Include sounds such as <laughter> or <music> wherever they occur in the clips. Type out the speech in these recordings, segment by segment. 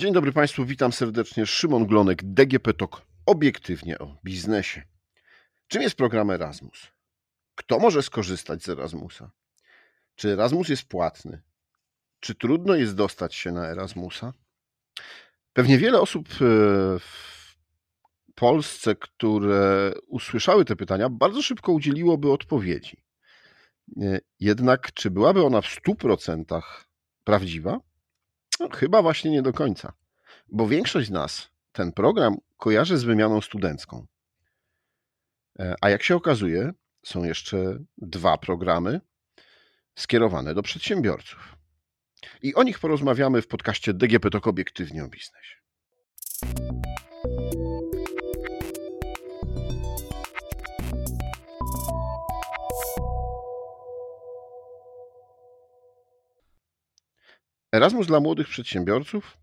Dzień dobry Państwu, witam serdecznie. Szymon Glonek, DGP TOK, obiektywnie o biznesie. Czym jest program Erasmus? Kto może skorzystać z Erasmusa? Czy Erasmus jest płatny? Czy trudno jest dostać się na Erasmusa? Pewnie wiele osób e, w Polsce, które usłyszały te pytania, bardzo szybko udzieliłoby odpowiedzi. E, jednak, czy byłaby ona w 100% prawdziwa? No, chyba właśnie nie do końca, bo większość z nas ten program kojarzy z wymianą studencką. E, a jak się okazuje, są jeszcze dwa programy skierowane do przedsiębiorców. I o nich porozmawiamy w podcaście DGP Tok Obiektywnie o biznesie. Erasmus dla młodych przedsiębiorców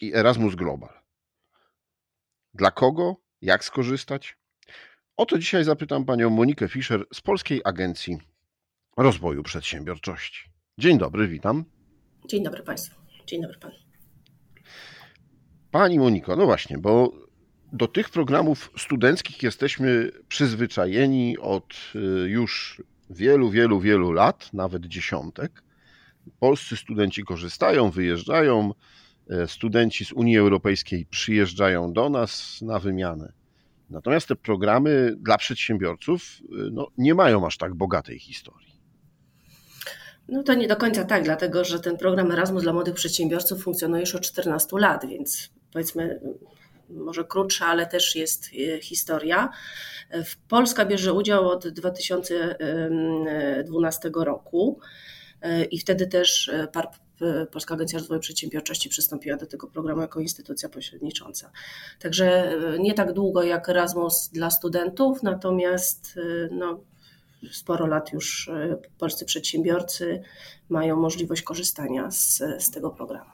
i Erasmus Global. Dla kogo? Jak skorzystać? O to dzisiaj zapytam panią Monikę Fischer z Polskiej Agencji Rozwoju Przedsiębiorczości. Dzień dobry, witam. Dzień dobry Państwu. Dzień dobry Panu. Pani Moniko, no właśnie, bo do tych programów studenckich jesteśmy przyzwyczajeni od y, już wielu, wielu, wielu lat, nawet dziesiątek. Polscy studenci korzystają, wyjeżdżają, e, studenci z Unii Europejskiej przyjeżdżają do nas na wymianę. Natomiast te programy dla przedsiębiorców e, no, nie mają aż tak bogatej historii. No to nie do końca tak, dlatego że ten program Erasmus dla młodych przedsiębiorców funkcjonuje już od 14 lat, więc powiedzmy może krótsza, ale też jest e, historia. Polska bierze udział od 2012 roku i wtedy też e, PARP, e, Polska Agencja Rozwoju Przedsiębiorczości przystąpiła do tego programu jako instytucja pośrednicząca. Także e, nie tak długo jak Erasmus dla studentów, natomiast no, sporo lat już polscy przedsiębiorcy mają możliwość korzystania z, z tego programu.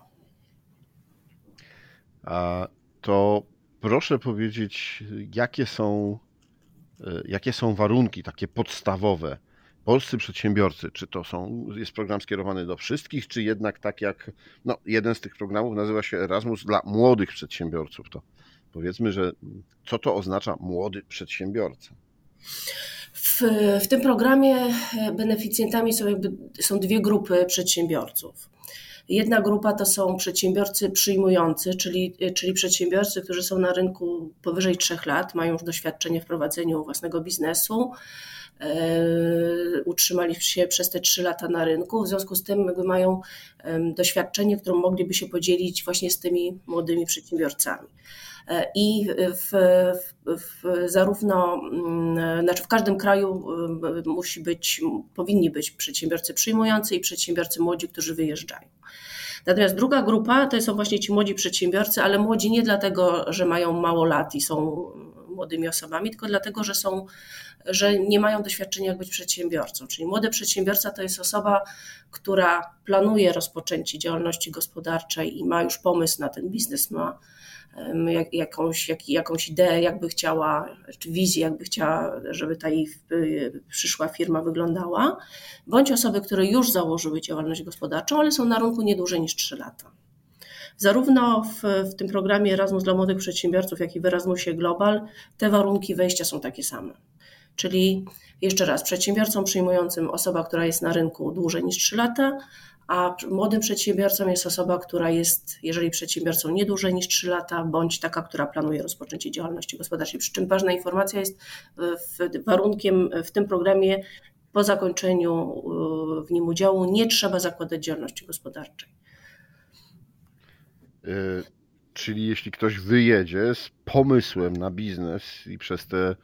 A to proszę powiedzieć, jakie są, jakie są warunki takie podstawowe polscy przedsiębiorcy, czy to są, jest program skierowany do wszystkich, czy jednak tak jak no, jeden z tych programów nazywa się Erasmus dla młodych przedsiębiorców, to powiedzmy, że co to oznacza młody przedsiębiorca? W, w tym programie beneficjentami są, jakby, są dwie grupy przedsiębiorców. Jedna grupa to są przedsiębiorcy przyjmujący, czyli, czyli przedsiębiorcy, którzy są na rynku powyżej 3 lat, mają już doświadczenie w prowadzeniu własnego biznesu, E, utrzymali się przez te trzy lata na rynku, w związku z tym jakby mają doświadczenie, które mogliby się podzielić właśnie z tymi młodymi przedsiębiorcami. I w, w, zarówno, mm, znaczy w każdym kraju musi być, powinni być przedsiębiorcy przyjmujący i przedsiębiorcy młodzi, którzy wyjeżdżają. Natomiast druga grupa to są właśnie ci młodzi przedsiębiorcy, ale młodzi nie dlatego, że mają mało lat i są młodymi osobami, tylko dlatego, że są, że nie mają doświadczenia jak być przedsiębiorcą. Czyli młody przedsiębiorca to jest osoba, która planuje rozpoczęcie działalności gospodarczej i ma już pomysł na ten biznes, ma jakąś, jak, jakąś ideę, jakby chciała, czy wizję, jakby chciała, żeby ta jej y, przyszła firma wyglądała, bądź osoby, które już założyły działalność gospodarczą, ale są na rynku nie dłużej niż 3 lata. Zarówno w, w tym programie Erasmus dla młodych przedsiębiorców, jak i w Erasmusie Global te warunki wejścia są takie same. Czyli jeszcze raz, przedsiębiorcą przyjmującym osoba, która jest na rynku dłużej niż 3 lata, a młodym przedsiębiorcą jest osoba, która jest, jeżeli przedsiębiorcą nie dłużej niż 3 lata, bądź taka, która planuje rozpoczęcie działalności gospodarczej. Przy czym ważna informacja jest w, warunkiem w tym programie po zakończeniu w nim udziału nie trzeba zakładać działalności gospodarczej. Czyli jeśli ktoś wyjedzie z pomysłem na biznes i przez te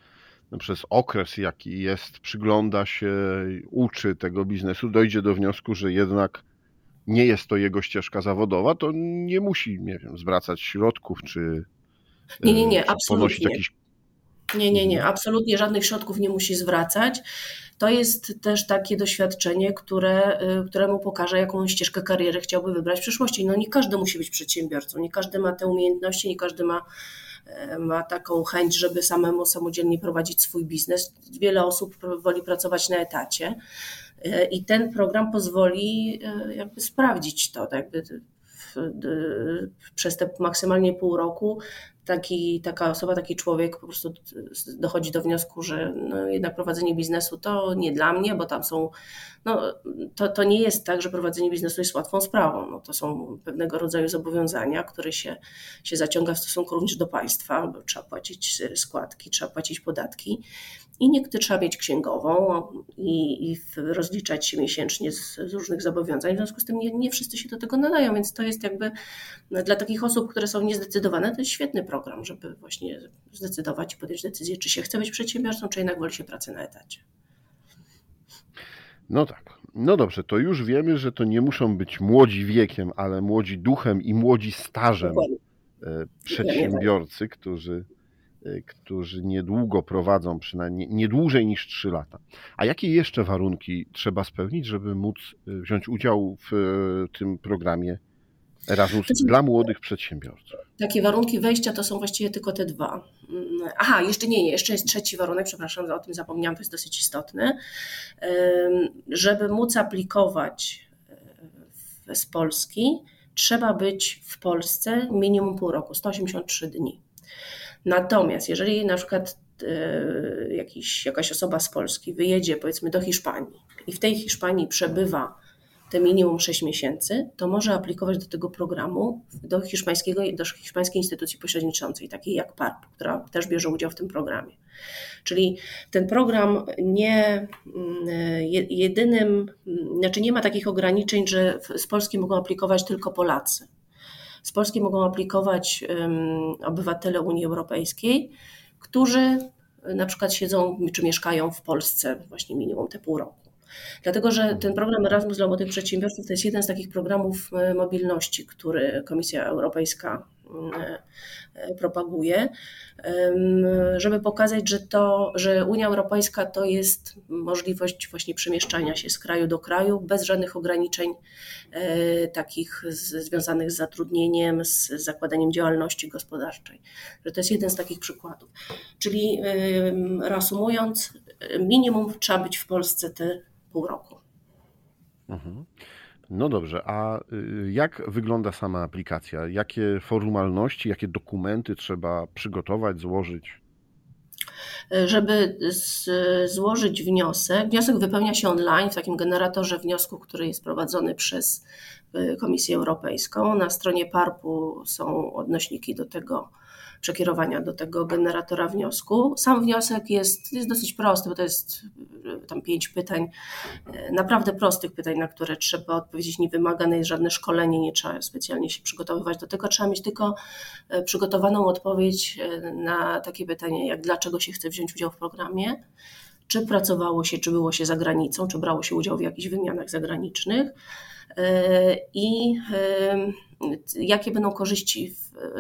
przez okres, jaki jest, przygląda się, uczy tego biznesu, dojdzie do wniosku, że jednak nie jest to jego ścieżka zawodowa, to nie musi, nie wiem, zwracać środków, czy nie, nie, nie, absolutnie. Jakiś... Nie, nie, nie, absolutnie żadnych środków nie musi zwracać. To jest też takie doświadczenie, które, y, któremu pokaże, jaką ścieżkę kariery chciałby wybrać w przyszłości. No nie każdy musi być przedsiębiorcą, nie każdy ma te umiejętności, nie każdy ma, e, ma taką chęć, żeby samemu samodzielnie prowadzić swój biznes. Wiele osób woli pracować na etacie e, i ten program pozwoli e, jakby sprawdzić to, tak jakby przez te maksymalnie pół roku taki, taka osoba, taki człowiek po prostu dochodzi do wniosku, że no jednak prowadzenie biznesu to nie dla mnie, bo tam są, no to, to nie jest tak, że prowadzenie biznesu jest łatwą sprawą. No, to są pewnego rodzaju zobowiązania, które się, się zaciąga w stosunku również do państwa, bo trzeba płacić składki, trzeba płacić podatki. I niektórzy trzeba mieć księgową i, i rozliczać się miesięcznie z, z, różnych zobowiązań. W związku z tym nie, nie wszyscy się do tego nadają, więc to jest jakby dla takich osób, które są niezdecydowane, to jest świetny program, żeby właśnie zdecydować i podjąć decyzję, czy się chce być przedsiębiorcą, czy jednak woli się pracy na etacie. No tak. No dobrze, to już wiemy, że to nie muszą być młodzi wiekiem, ale młodzi duchem i młodzi stażem Dokładnie. E, przedsiębiorcy, którzy Y, którzy niedługo prowadzą, przynajmniej nie dłużej niż 3 lata. A jakie jeszcze warunki trzeba spełnić, żeby móc y, wziąć udział w tym programie Erasmus dla młodych przedsiębiorców? Takie warunki wejścia to są właściwie tylko te dwa. Mm, aha, jeszcze nie, nie, jeszcze jest trzeci warunek, przepraszam, o tym zapomniałam, to jest dosyć istotny. Żeby móc aplikować z Polski, trzeba być w Polsce minimum pół roku, 183 dni. Natomiast jeżeli na przykład e, jakiś, jakaś osoba z Polski wyjedzie powiedzmy do Hiszpanii i w tej Hiszpanii przebywa te minimum 6 miesięcy, to może aplikować do tego programu do, hiszpańskiego, do hiszpańskiej instytucji pośredniczącej, takiej jak PARP, która też bierze udział w tym programie. Czyli ten program nie mm, jedynym, znaczy nie ma takich ograniczeń, że z Polski mogą aplikować tylko Polacy. Z Polski mogą aplikować obywatele Unii Europejskiej, którzy na przykład siedzą czy mieszkają w Polsce właśnie minimum te pół roku. Dlatego, że ten program Erasmus dla młodych przedsiębiorców to jest jeden z takich programów e, mobilności, który Komisja Europejska E, e, propaguje, żeby pokazać, że, to, że Unia Europejska to jest możliwość właśnie przemieszczania się z kraju do kraju bez żadnych ograniczeń takich związanych z zatrudnieniem, z zakładaniem działalności gospodarczej. Że to jest jeden z takich przykładów. Czyli reasumując, minimum trzeba być w Polsce te pół roku. Mhm. No dobrze, a y, jak wygląda sama aplikacja? Jakie formalności, jakie dokumenty trzeba przygotować, złożyć? Żeby z, złożyć wniosek, wniosek wypełnia się online w takim generatorze wniosku, który jest prowadzony przez y, Komisję Europejską. Na stronie PARP-u są odnośniki do tego przekierowania do tego generatora wniosku. Sam wniosek jest, jest dosyć prosty, bo to jest e, tam pięć pytań, e, naprawdę prostych pytań, na które trzeba odpowiedzieć. Nie wymagane jest żadne szkolenie, nie trzeba specjalnie się przygotowywać do tego. Trzeba mieć tylko e, przygotowaną odpowiedź na takie pytanie, jak dlaczego się chce wziąć udział w programie, czy pracowało się, czy było się za granicą, czy brało się udział w jakichś wymianach zagranicznych i jakie będą korzyści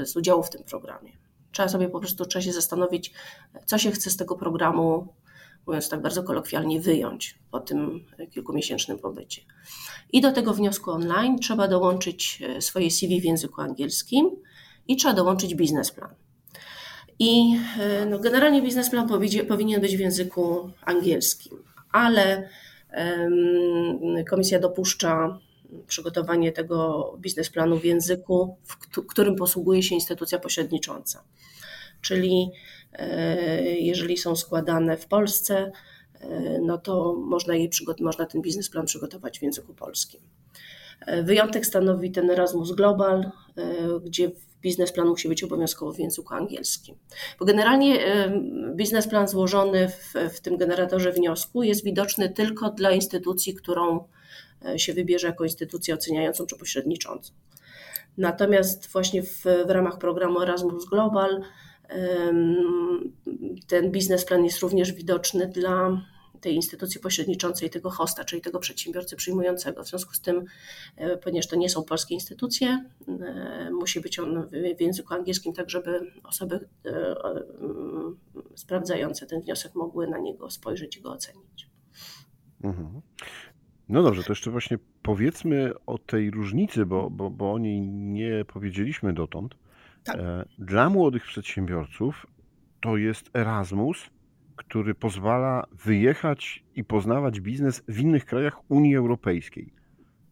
z udziału w tym programie. Trzeba sobie po prostu trzeba się zastanowić, co się chce z tego programu, mówiąc tak bardzo kolokwialnie, wyjąć po tym kilkumiesięcznym pobycie. I do tego wniosku online trzeba dołączyć e, swoje CV w języku angielskim i trzeba dołączyć biznesplan. I e, no, generalnie biznesplan powinien być w języku angielskim, ale um, komisja dopuszcza przygotowanie tego biznesplanu w języku, w którym posługuje się instytucja pośrednicząca. Czyli e, jeżeli są składane w Polsce, e, no to można, jej można ten biznesplan przygotować w języku polskim. E, wyjątek stanowi ten Erasmus Global, gdzie biznesplan musi być obowiązkowo w języku angielskim. Bo generalnie biznesplan złożony w, w tym generatorze wniosku jest widoczny tylko dla instytucji, którą się wybierze jako instytucję oceniającą czy pośredniczącą. Natomiast właśnie w, w ramach programu Erasmus Global ten biznesplan jest również widoczny dla tej instytucji pośredniczącej, tego hosta, czyli tego przedsiębiorcy przyjmującego. W związku z tym, e, ponieważ to nie są polskie instytucje, e, musi być on w języku angielskim, tak żeby osoby e, sprawdzające ten wniosek mogły na niego spojrzeć i go ocenić. Mhm. No dobrze, to jeszcze właśnie powiedzmy o tej różnicy, bo, bo, bo o niej nie powiedzieliśmy dotąd. Tak. E, dla młodych przedsiębiorców to jest Erasmus, który pozwala wyjechać i poznawać biznes w innych krajach Unii Europejskiej.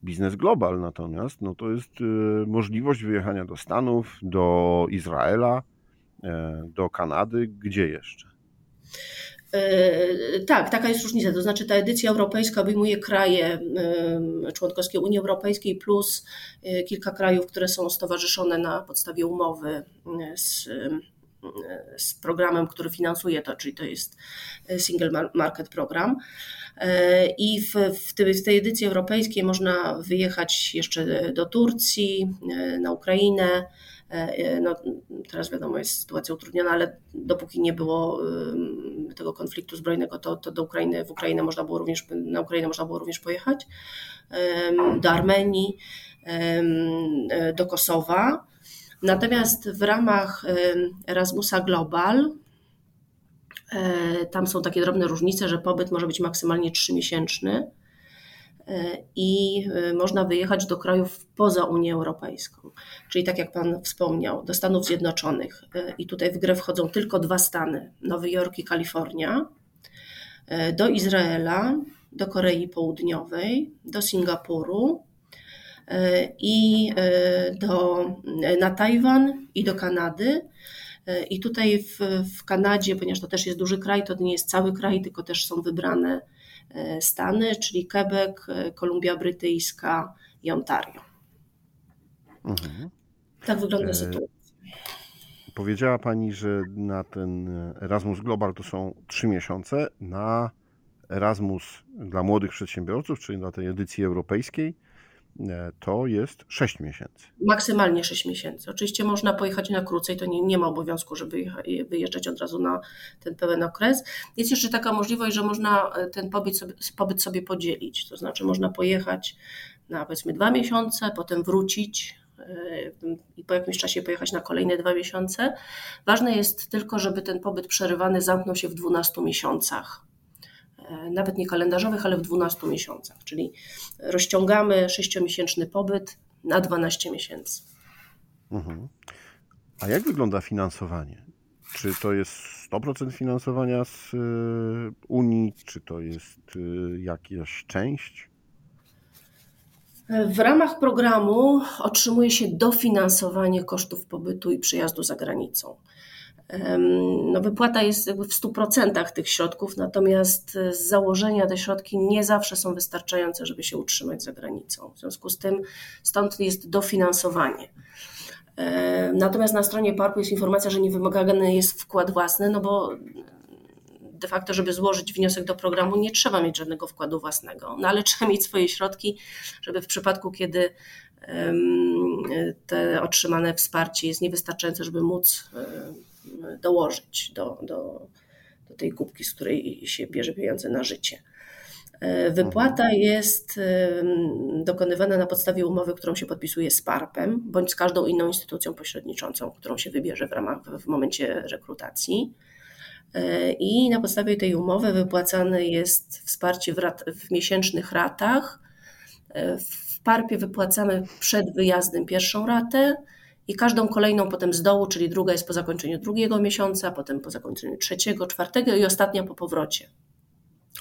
Biznes Global natomiast, no to jest możliwość wyjechania do Stanów, do Izraela, do Kanady, gdzie jeszcze? Tak, taka jest różnica. To znaczy, ta edycja europejska obejmuje kraje członkowskie Unii Europejskiej plus kilka krajów, które są stowarzyszone na podstawie umowy z z programem, który finansuje to, czyli to jest Single Market Program. I w, w, tej, w tej edycji europejskiej można wyjechać jeszcze do Turcji, na Ukrainę. No, teraz wiadomo, jest sytuacja utrudniona, ale dopóki nie było tego konfliktu zbrojnego, to, to do Ukrainy, w Ukrainę można było również, na Ukrainę można było również pojechać, do Armenii, do Kosowa. Natomiast w ramach Erasmusa Global e, tam są takie drobne różnice, że pobyt może być maksymalnie 3-miesięczny e, i e, można wyjechać do krajów poza Unię Europejską. Czyli tak jak Pan wspomniał, do Stanów Zjednoczonych. I tutaj w grę wchodzą tylko dwa stany: Nowy Jork i Kalifornia, do Izraela, do Korei Południowej, do Singapuru i e, do, na Tajwan i do Kanady. E, I tutaj w, w Kanadzie, ponieważ to też jest duży kraj, to nie jest cały kraj, tylko też są wybrane e, stany, czyli Quebec, Kolumbia Brytyjska i Ontario. Mhm. Tak wygląda sytuacja. Powiedziała Pani, że na ten Erasmus Global to są trzy miesiące. Na Erasmus dla młodych przedsiębiorców, czyli na tej edycji europejskiej, E, to jest 6 miesięcy. Maksymalnie 6 miesięcy. Oczywiście można pojechać na krócej, to nie, nie ma obowiązku, żeby wyjeżdżać od razu na ten pełen okres. Jest jeszcze taka możliwość, że można e, ten pobyt sobie, pobyt sobie podzielić, to znaczy można pojechać na powiedzmy dwa miesiące, potem wrócić e, i po jakimś czasie pojechać na kolejne dwa miesiące. Ważne jest tylko, żeby ten pobyt przerywany zamknął się w 12 miesiącach E, nawet nie kalendarzowych, ale w 12 miesiącach, czyli rozciągamy 6-miesięczny pobyt na 12 miesięcy. Mhm. A jak wygląda finansowanie? Czy to jest 100% finansowania z y, Unii, czy to jest y, jakaś część? W ramach programu otrzymuje się dofinansowanie kosztów pobytu i przyjazdu za granicą no wypłata jest jakby w 100% tych środków, natomiast z założenia te środki nie zawsze są wystarczające, żeby się utrzymać za granicą. W związku z tym stąd jest dofinansowanie. Natomiast na stronie PARP jest informacja, że nie wymagany jest wkład własny, no bo de facto, żeby złożyć wniosek do programu, nie trzeba mieć żadnego wkładu własnego, no ale <laughs> trzeba mieć swoje środki, żeby w przypadku, kiedy te otrzymane wsparcie jest niewystarczające, żeby móc dołożyć do, do, do tej kubki, z której się bierze pieniądze na życie. E, wypłata mhm. jest dokonywana na podstawie umowy, którą się podpisuje z PARP-em bądź z każdą inną instytucją pośredniczącą, którą się wybierze w, ramach, w momencie rekrutacji. E, I na podstawie tej umowy wypłacane jest wsparcie w, rat, w miesięcznych ratach. E, w PARP-ie wypłacamy przed wyjazdem pierwszą ratę, i każdą kolejną potem z dołu, czyli druga jest po zakończeniu drugiego miesiąca, potem po zakończeniu trzeciego, czwartego i ostatnia po powrocie.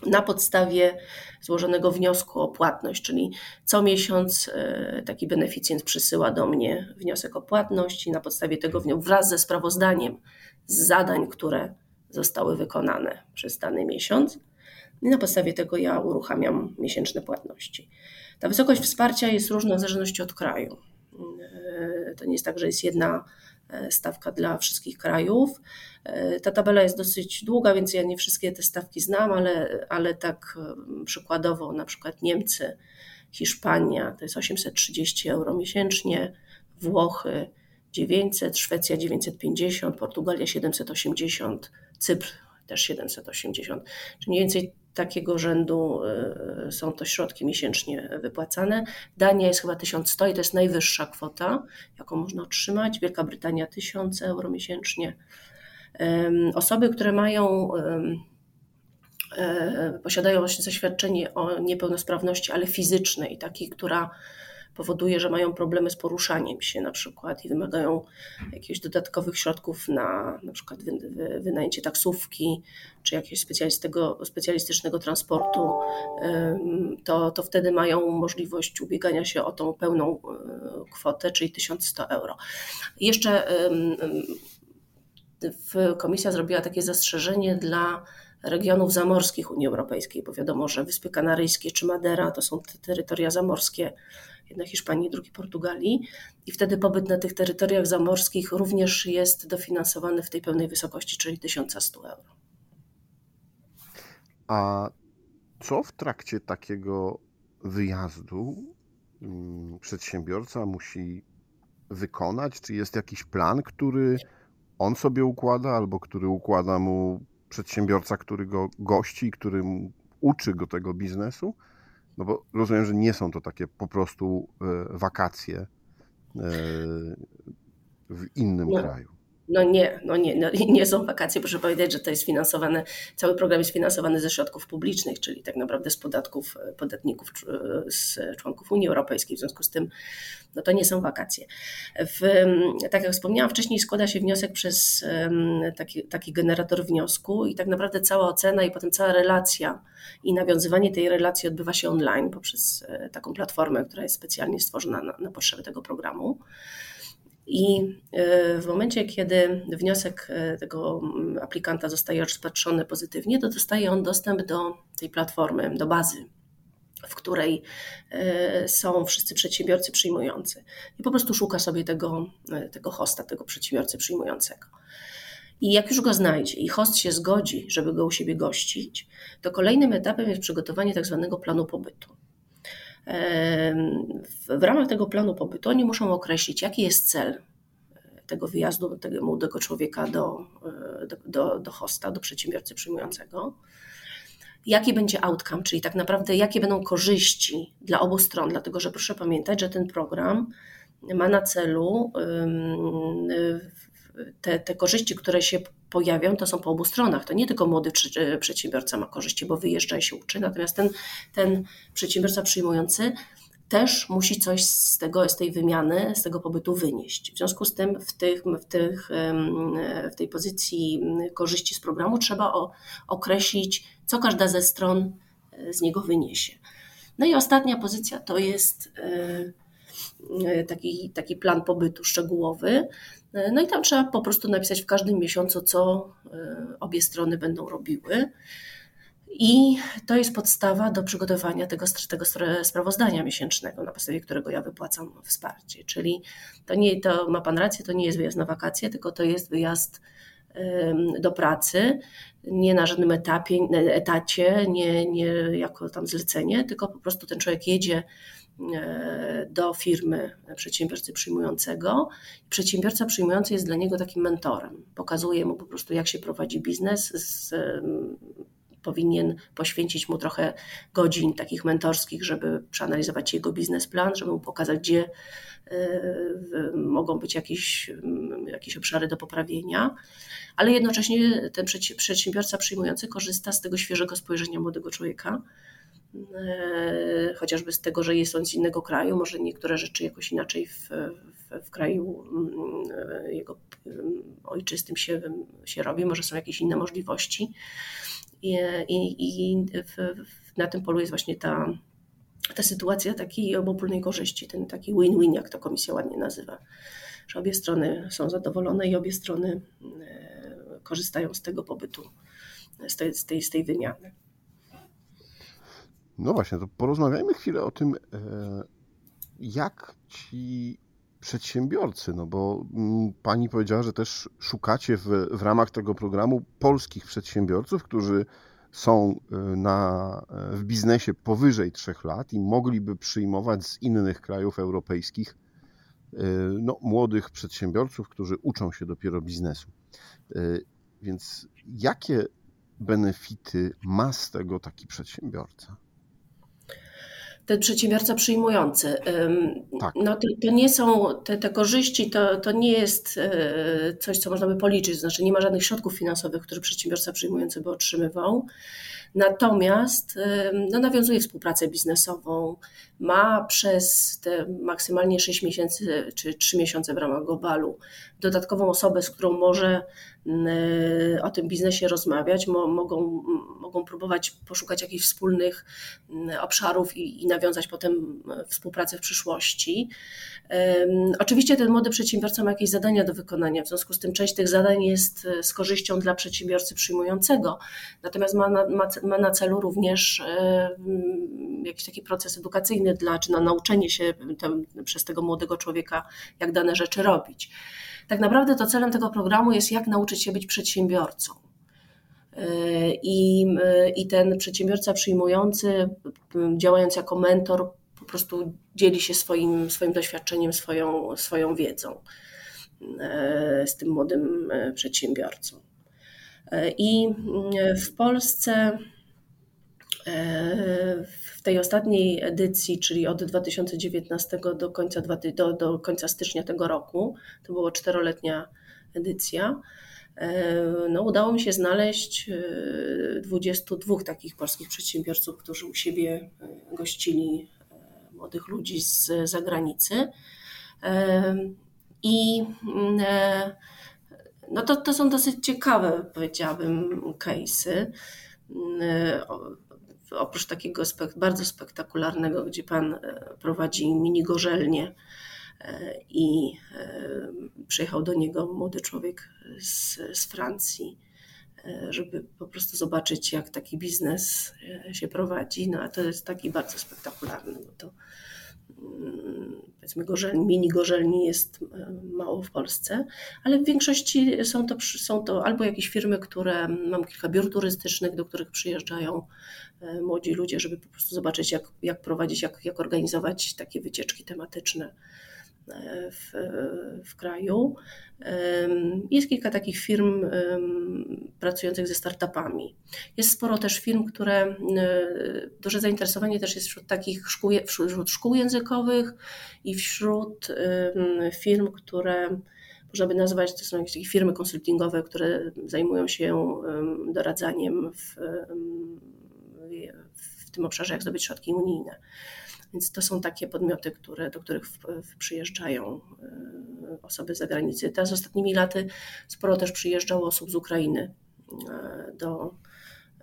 Na podstawie złożonego wniosku o płatność, czyli co miesiąc e, taki beneficjent przysyła do mnie wniosek o płatność i na podstawie tego wraz ze sprawozdaniem z zadań, które zostały wykonane przez dany miesiąc. I na podstawie tego ja uruchamiam miesięczne płatności. Ta wysokość wsparcia jest różna w zależności od kraju. E, to nie jest tak, że jest jedna e, stawka dla wszystkich krajów. E, ta tabela jest dosyć długa, więc ja nie wszystkie te stawki znam, ale, ale tak przykładowo na przykład Niemcy, Hiszpania to jest 830 euro miesięcznie, Włochy 900, Szwecja 950, Portugalia 780, Cypr też 780. Czyli mniej więcej takiego rzędu y, są to środki miesięcznie wypłacane. Dania jest chyba 1100 i to jest najwyższa kwota, jaką można otrzymać. Wielka Brytania 1000 euro miesięcznie. Osoby, które mają e, posiadają właśnie zaświadczenie o niepełnosprawności, ale fizycznej, takiej, która powoduje, że mają problemy z poruszaniem się na przykład i wymagają jakichś dodatkowych środków na na przykład wynajęcie taksówki czy jakiegoś specjalistycznego transportu, to, to wtedy mają możliwość ubiegania się o tą pełną e, kwotę, czyli 1100 euro. Jeszcze komisja zrobiła takie zastrzeżenie dla regionów zamorskich Unii Europejskiej, bo wiadomo, że Wyspy Kanaryjskie czy Madera to są te terytoria zamorskie, jedna Hiszpanii, drugi Portugalii i wtedy pobyt na tych terytoriach zamorskich również jest dofinansowany w tej pełnej wysokości, czyli 1100 euro. A co w trakcie takiego wyjazdu mm, przedsiębiorca musi wykonać? Czy jest jakiś plan, który on sobie układa, albo który układa mu przedsiębiorca, który go gości, który uczy go tego biznesu? No bo rozumiem, że nie są to takie po prostu e, wakacje e, w innym no. kraju. No nie, no nie, no nie są wakacje. Proszę powiedzieć, że to jest finansowane, cały program jest finansowany ze środków publicznych, czyli tak naprawdę z podatków e, podatników, z członków Unii Europejskiej. W związku z tym, no to nie są wakacje. W, tak jak wspomniałam wcześniej, składa się wniosek przez taki, taki generator wniosku i tak naprawdę cała ocena i potem cała relacja i nawiązywanie tej relacji odbywa się online poprzez e, taką platformę, która jest specjalnie stworzona na, na potrzeby tego programu. I e, w momencie, kiedy wniosek e, tego aplikanta zostaje rozpatrzony pozytywnie, to dostaje on dostęp do tej platformy, do bazy, w której e, są wszyscy przedsiębiorcy przyjmujący. I po prostu szuka sobie tego, tego hosta, tego przedsiębiorcy przyjmującego. I jak już go znajdzie i host się zgodzi, żeby go u siebie gościć, to kolejnym etapem jest przygotowanie tak zwanego planu pobytu. W ramach tego planu pobytu oni muszą określić, jaki jest cel e, tego wyjazdu tego młodego człowieka do, e, do, do, do hosta, do przedsiębiorcy przyjmującego. Jaki będzie outcome, czyli tak naprawdę jakie będą korzyści dla obu stron, dlatego że proszę pamiętać, że ten program ma na celu te, te korzyści, które się pojawią, to są po obu stronach. To nie tylko młody e, przedsiębiorca ma korzyści, bo wyjeżdża i się uczy, natomiast ten, ten przedsiębiorca przyjmujący też musi coś z, tego, z tej wymiany, z tego pobytu wynieść. W związku z tym w, tych, w, tych, w tej pozycji korzyści z programu trzeba o, określić, co każda ze stron e, z niego wyniesie. No i ostatnia pozycja to jest e, taki, taki plan pobytu szczegółowy, no i tam trzeba po prostu napisać w każdym miesiącu, co e, obie strony będą robiły. I to jest podstawa do przygotowania tego, tego sprawozdania miesięcznego, na podstawie którego ja wypłacam wsparcie. Czyli to nie, to ma Pan rację, to nie jest wyjazd na wakacje, tylko to jest wyjazd do pracy, nie na żadnym etapie, etacie, nie, nie jako tam zlecenie, tylko po prostu ten człowiek jedzie E, do firmy przedsiębiorcy przyjmującego. Przedsiębiorca przyjmujący jest dla niego takim mentorem. Pokazuje mu po prostu, jak się prowadzi biznes. Z, powinien poświęcić mu trochę godzin takich mentorskich, żeby przeanalizować jego biznesplan, żeby mu pokazać, gdzie e, mogą być jakieś, jakieś obszary do poprawienia, ale jednocześnie ten przedsiębiorca przyjmujący korzysta z tego świeżego spojrzenia młodego człowieka, chociażby z tego, że jest on z innego kraju, może niektóre rzeczy jakoś inaczej w, w, w kraju mm, jego mm, ojczystym się, się robi, może są jakieś inne możliwości. I, i, i w, na tym polu jest właśnie ta, ta sytuacja takiej obopólnej korzyści, ten taki win-win, jak to komisja ładnie nazywa, że obie strony są zadowolone i obie strony e, korzystają z tego pobytu, z tej, z tej, z tej wymiany. No właśnie, to porozmawiajmy chwilę o tym, e, jak ci przedsiębiorcy, no bo pani powiedziała, że też szukacie w, w ramach tego programu polskich przedsiębiorców, którzy są e, na, e, w biznesie powyżej trzech lat i mogliby przyjmować z innych krajów europejskich no, młodych przedsiębiorców, którzy uczą się dopiero biznesu. Więc jakie benefity ma z tego taki przedsiębiorca? Ten przedsiębiorca przyjmujący. Tak. No to, to, nie są te, te korzyści, to, to nie jest e, coś, co można by policzyć, znaczy nie ma żadnych środków finansowych, które przedsiębiorca przyjmujący by otrzymywał. Natomiast no, nawiązuje współpracę biznesową, ma przez te maksymalnie 6 miesięcy czy 3 miesiące w ramach globalu dodatkową osobę, z którą może o tym biznesie rozmawiać, mogą, mogą próbować poszukać jakichś wspólnych obszarów i, i nawiązać potem współpracę w przyszłości. Oczywiście ten młody przedsiębiorca ma jakieś zadania do wykonania, w związku z tym część tych zadań jest e, z korzyścią dla przedsiębiorcy przyjmującego, natomiast ma na, ma, ma na celu również jakiś taki proces edukacyjny dla, czy na nauczenie się tem, przez tego młodego człowieka, jak dane rzeczy robić. Tak naprawdę to celem tego programu jest, jak nauczyć się być przedsiębiorcą. E, I, e, I ten przedsiębiorca przyjmujący, działając jako mentor, prostu dzieli się swoim, swoim doświadczeniem, swoją, swoją wiedzą e, z tym młodym przedsiębiorcą. I w Polsce w tej ostatniej edycji, czyli od 2019 do końca, do, do końca stycznia tego roku, to była czteroletnia edycja, no, udało mi się znaleźć 22 takich polskich przedsiębiorców, którzy u siebie gościli młodych ludzi z zagranicy. I no to, to są dosyć ciekawe, powiedziałabym, case'y. Oprócz takiego spek bardzo spektakularnego, gdzie pan prowadzi mini gorzelnię i przyjechał do niego młody człowiek z, z Francji, żeby po prostu zobaczyć, jak taki biznes się prowadzi. No a to jest taki bardzo spektakularny, bo to powiedzmy gorzelni, mini gorzelni jest e, mało w Polsce, ale w większości są to, są to albo jakieś firmy, które, mam kilka biur turystycznych, do których przyjeżdżają e, młodzi ludzie, żeby po prostu zobaczyć jak, jak prowadzić, jak, jak organizować takie wycieczki tematyczne w, w kraju. Jest kilka takich firm pracujących ze startupami. Jest sporo też firm, które duże zainteresowanie też jest wśród takich szkół, wśród szkół językowych i wśród firm, które można by nazwać, to są jakieś takie firmy konsultingowe, które zajmują się doradzaniem w, w tym obszarze, jak zdobyć środki unijne. Więc to są takie podmioty, które, do których w, w przyjeżdżają e, osoby z zagranicy. Teraz ostatnimi laty sporo też przyjeżdżało osób z Ukrainy e, do,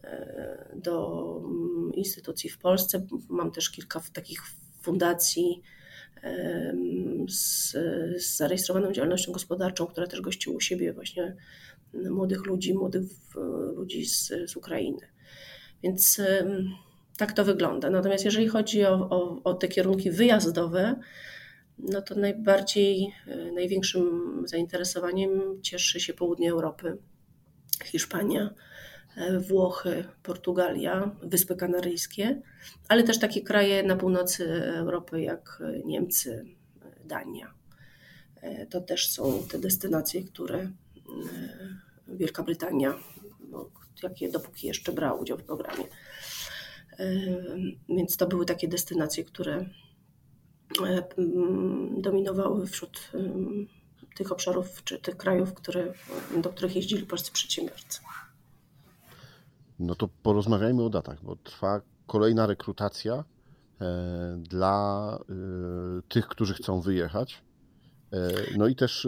e, do mm, instytucji w Polsce. Mam też kilka takich fundacji z, z zarejestrowaną działalnością gospodarczą, która też gościła u siebie właśnie młodych ludzi, młodych ludzi z, z Ukrainy. Więc tak to wygląda. Natomiast jeżeli chodzi o, o, o te kierunki wyjazdowe, no to najbardziej, e, największym zainteresowaniem cieszy się południe Europy, Hiszpania, e, Włochy, Portugalia, Wyspy Kanaryjskie, ale też takie kraje na północy Europy jak Niemcy, Dania. E, to też są te destynacje, które Wielka Brytania, no, jakie dopóki jeszcze brała udział w programie, więc to były takie destynacje, które dominowały wśród tych obszarów czy tych krajów, które, do których jeździli polscy przedsiębiorcy. No to porozmawiajmy o datach, bo trwa kolejna rekrutacja e, dla e, tych, którzy chcą wyjechać. E, no i też,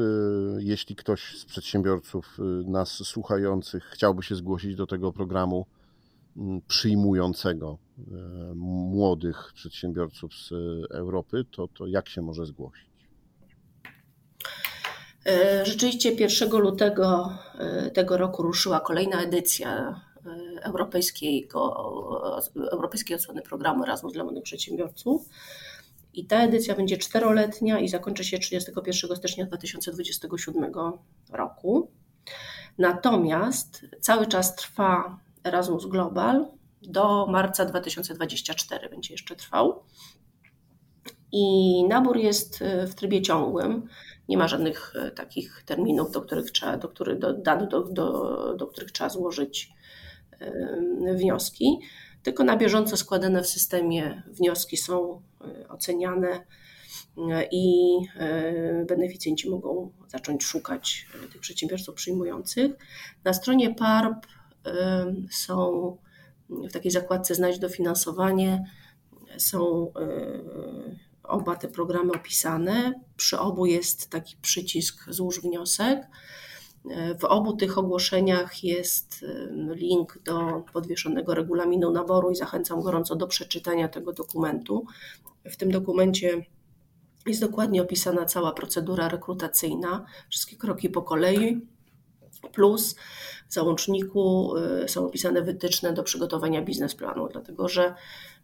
jeśli ktoś z przedsiębiorców nas słuchających chciałby się zgłosić do tego programu, przyjmującego e, młodych przedsiębiorców z Europy, to, to jak się może zgłosić? E, rzeczywiście 1 lutego e, tego roku ruszyła kolejna edycja europejskiego, europejskiej odsłony programu Erasmus dla młodych przedsiębiorców. I ta edycja będzie czteroletnia i zakończy się 31 stycznia 2027 roku. Natomiast cały czas trwa Erasmus Global do marca 2024 będzie jeszcze trwał. I nabór jest e, w trybie ciągłym. Nie ma żadnych e, takich terminów, do których trzeba, do których, do, do, do, do których trzeba złożyć wnioski. tylko na bieżąco składane w systemie wnioski są oceniane i beneficjenci mogą zacząć szukać tych przedsiębiorców przyjmujących. Na stronie PARP są w takiej zakładce Znajdź dofinansowanie są oba te programy opisane. Przy obu jest taki przycisk Złóż wniosek. W obu tych ogłoszeniach jest link do podwieszonego regulaminu naboru i zachęcam gorąco do przeczytania tego dokumentu. W tym dokumencie jest dokładnie opisana cała procedura rekrutacyjna, wszystkie kroki po kolei, plus w załączniku y, są opisane wytyczne do przygotowania biznesplanu, dlatego że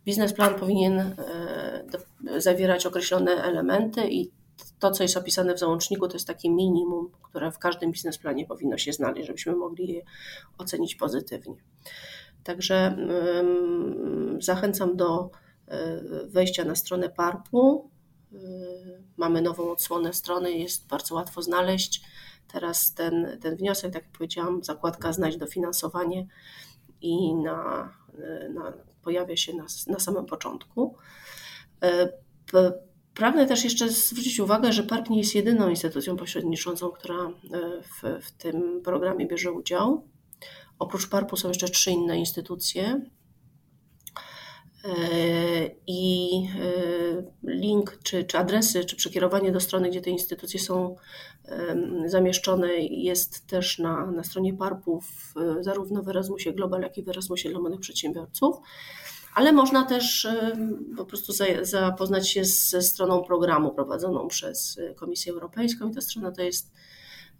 biznesplan powinien y, zawierać określone elementy i to, co jest opisane w załączniku, to jest takie minimum, które w każdym biznesplanie powinno się znaleźć, żebyśmy mogli je ocenić pozytywnie. Także zachęcam do y, wejścia na stronę PARP-u. Mamy nową odsłonę strony, jest bardzo łatwo znaleźć Teraz ten, ten wniosek, tak jak powiedziałam, zakładka znać dofinansowanie i na, na, pojawia się na, na samym początku. E, pragnę też jeszcze zwrócić uwagę, że PARP nie jest jedyną instytucją pośredniczącą, która e, w, w tym programie bierze udział. Oprócz PARP-u są jeszcze trzy inne instytucje, i e, link, czy, czy adresy, czy przekierowanie do strony, gdzie te instytucje są zamieszczone, jest też na, na stronie PARP-ów, zarówno w Erasmusie Global, jak i w Erasmusie dla młodych przedsiębiorców. Ale można też po prostu zapoznać się ze stroną programu prowadzoną przez Komisję Europejską i ta strona to jest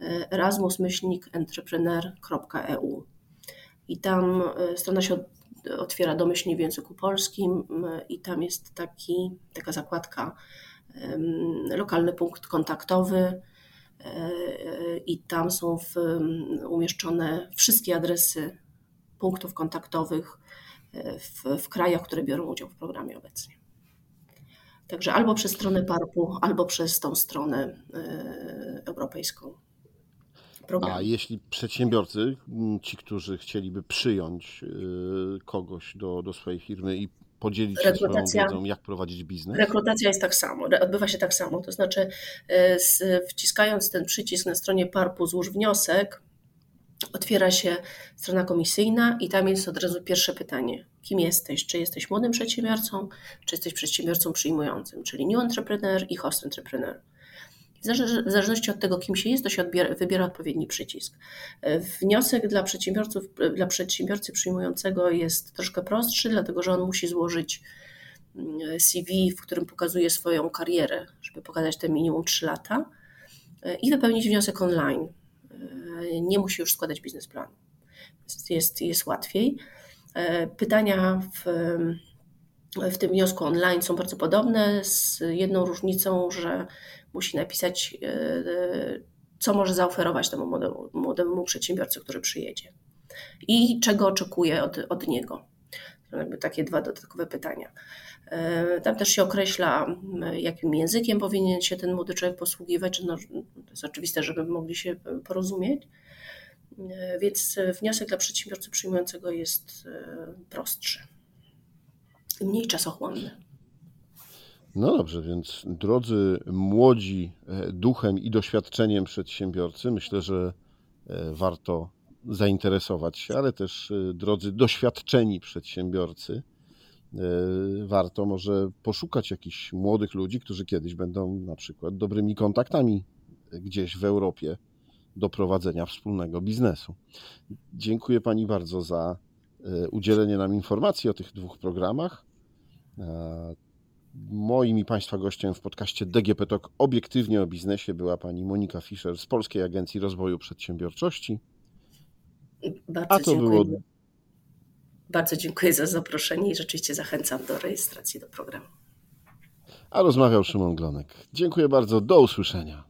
e, erasmus-entrepreneur.eu. I tam strona się otwiera domyślnie w języku polskim i tam jest taki, taka zakładka lokalny punkt kontaktowy e, i tam są w, umieszczone wszystkie adresy punktów kontaktowych e, w, w krajach, które biorą udział w programie obecnie. Także albo przez stronę PARP-u, albo przez tą stronę e, europejską programu. A jeśli przedsiębiorcy, ci, którzy chcieliby przyjąć y, kogoś do, do swojej firmy i podzielić się swoją wiedzą, jak prowadzić biznes? Rekrutacja jest tak samo, odbywa się tak samo. To znaczy, y, wciskając ten przycisk na stronie PARP-u, złóż wniosek, otwiera się strona komisyjna i tam jest od razu pierwsze pytanie. Kim jesteś? Czy jesteś młodym przedsiębiorcą, czy jesteś przedsiębiorcą przyjmującym, czyli new entrepreneur i host entrepreneur. W zależności od tego, kim się jest, to się odbiera, wybiera odpowiedni przycisk. Wniosek dla przedsiębiorców, dla przedsiębiorcy przyjmującego jest troszkę prostszy, dlatego że on musi złożyć mm, CV, w którym pokazuje swoją karierę, żeby pokazać te minimum 3 lata i wypełnić wniosek online. Nie musi już składać biznesplanu. Jest, jest łatwiej. Pytania w, w tym wniosku online są bardzo podobne, z jedną różnicą, że musi napisać, e, e, co może zaoferować temu młodemu, młodemu przedsiębiorcy, który przyjedzie i czego oczekuje od, od niego. To jakby takie dwa dodatkowe pytania. E, tam też się określa, jakim językiem powinien się ten młody człowiek posługiwać. No, to jest oczywiste, żeby mogli się porozumieć. Więc wniosek dla przedsiębiorcy przyjmującego jest prostszy, mniej czasochłonny. No dobrze, więc drodzy młodzi e, duchem i doświadczeniem przedsiębiorcy, myślę, że e, warto zainteresować się, ale też e, drodzy doświadczeni przedsiębiorcy, warto może poszukać jakichś młodych ludzi, którzy kiedyś będą na przykład dobrymi kontaktami gdzieś w Europie do prowadzenia wspólnego biznesu. Dziękuję Pani bardzo za udzielenie nam informacji o tych dwóch programach. Moim i Państwa gościem w podcaście DGP Talk obiektywnie o biznesie była pani Monika Fischer z Polskiej Agencji Rozwoju Przedsiębiorczości. Bardzo A to dziękuję. było. Bardzo dziękuję za zaproszenie i rzeczywiście zachęcam do rejestracji do programu. A rozmawiał Szymon Glonek. Dziękuję bardzo. Do usłyszenia.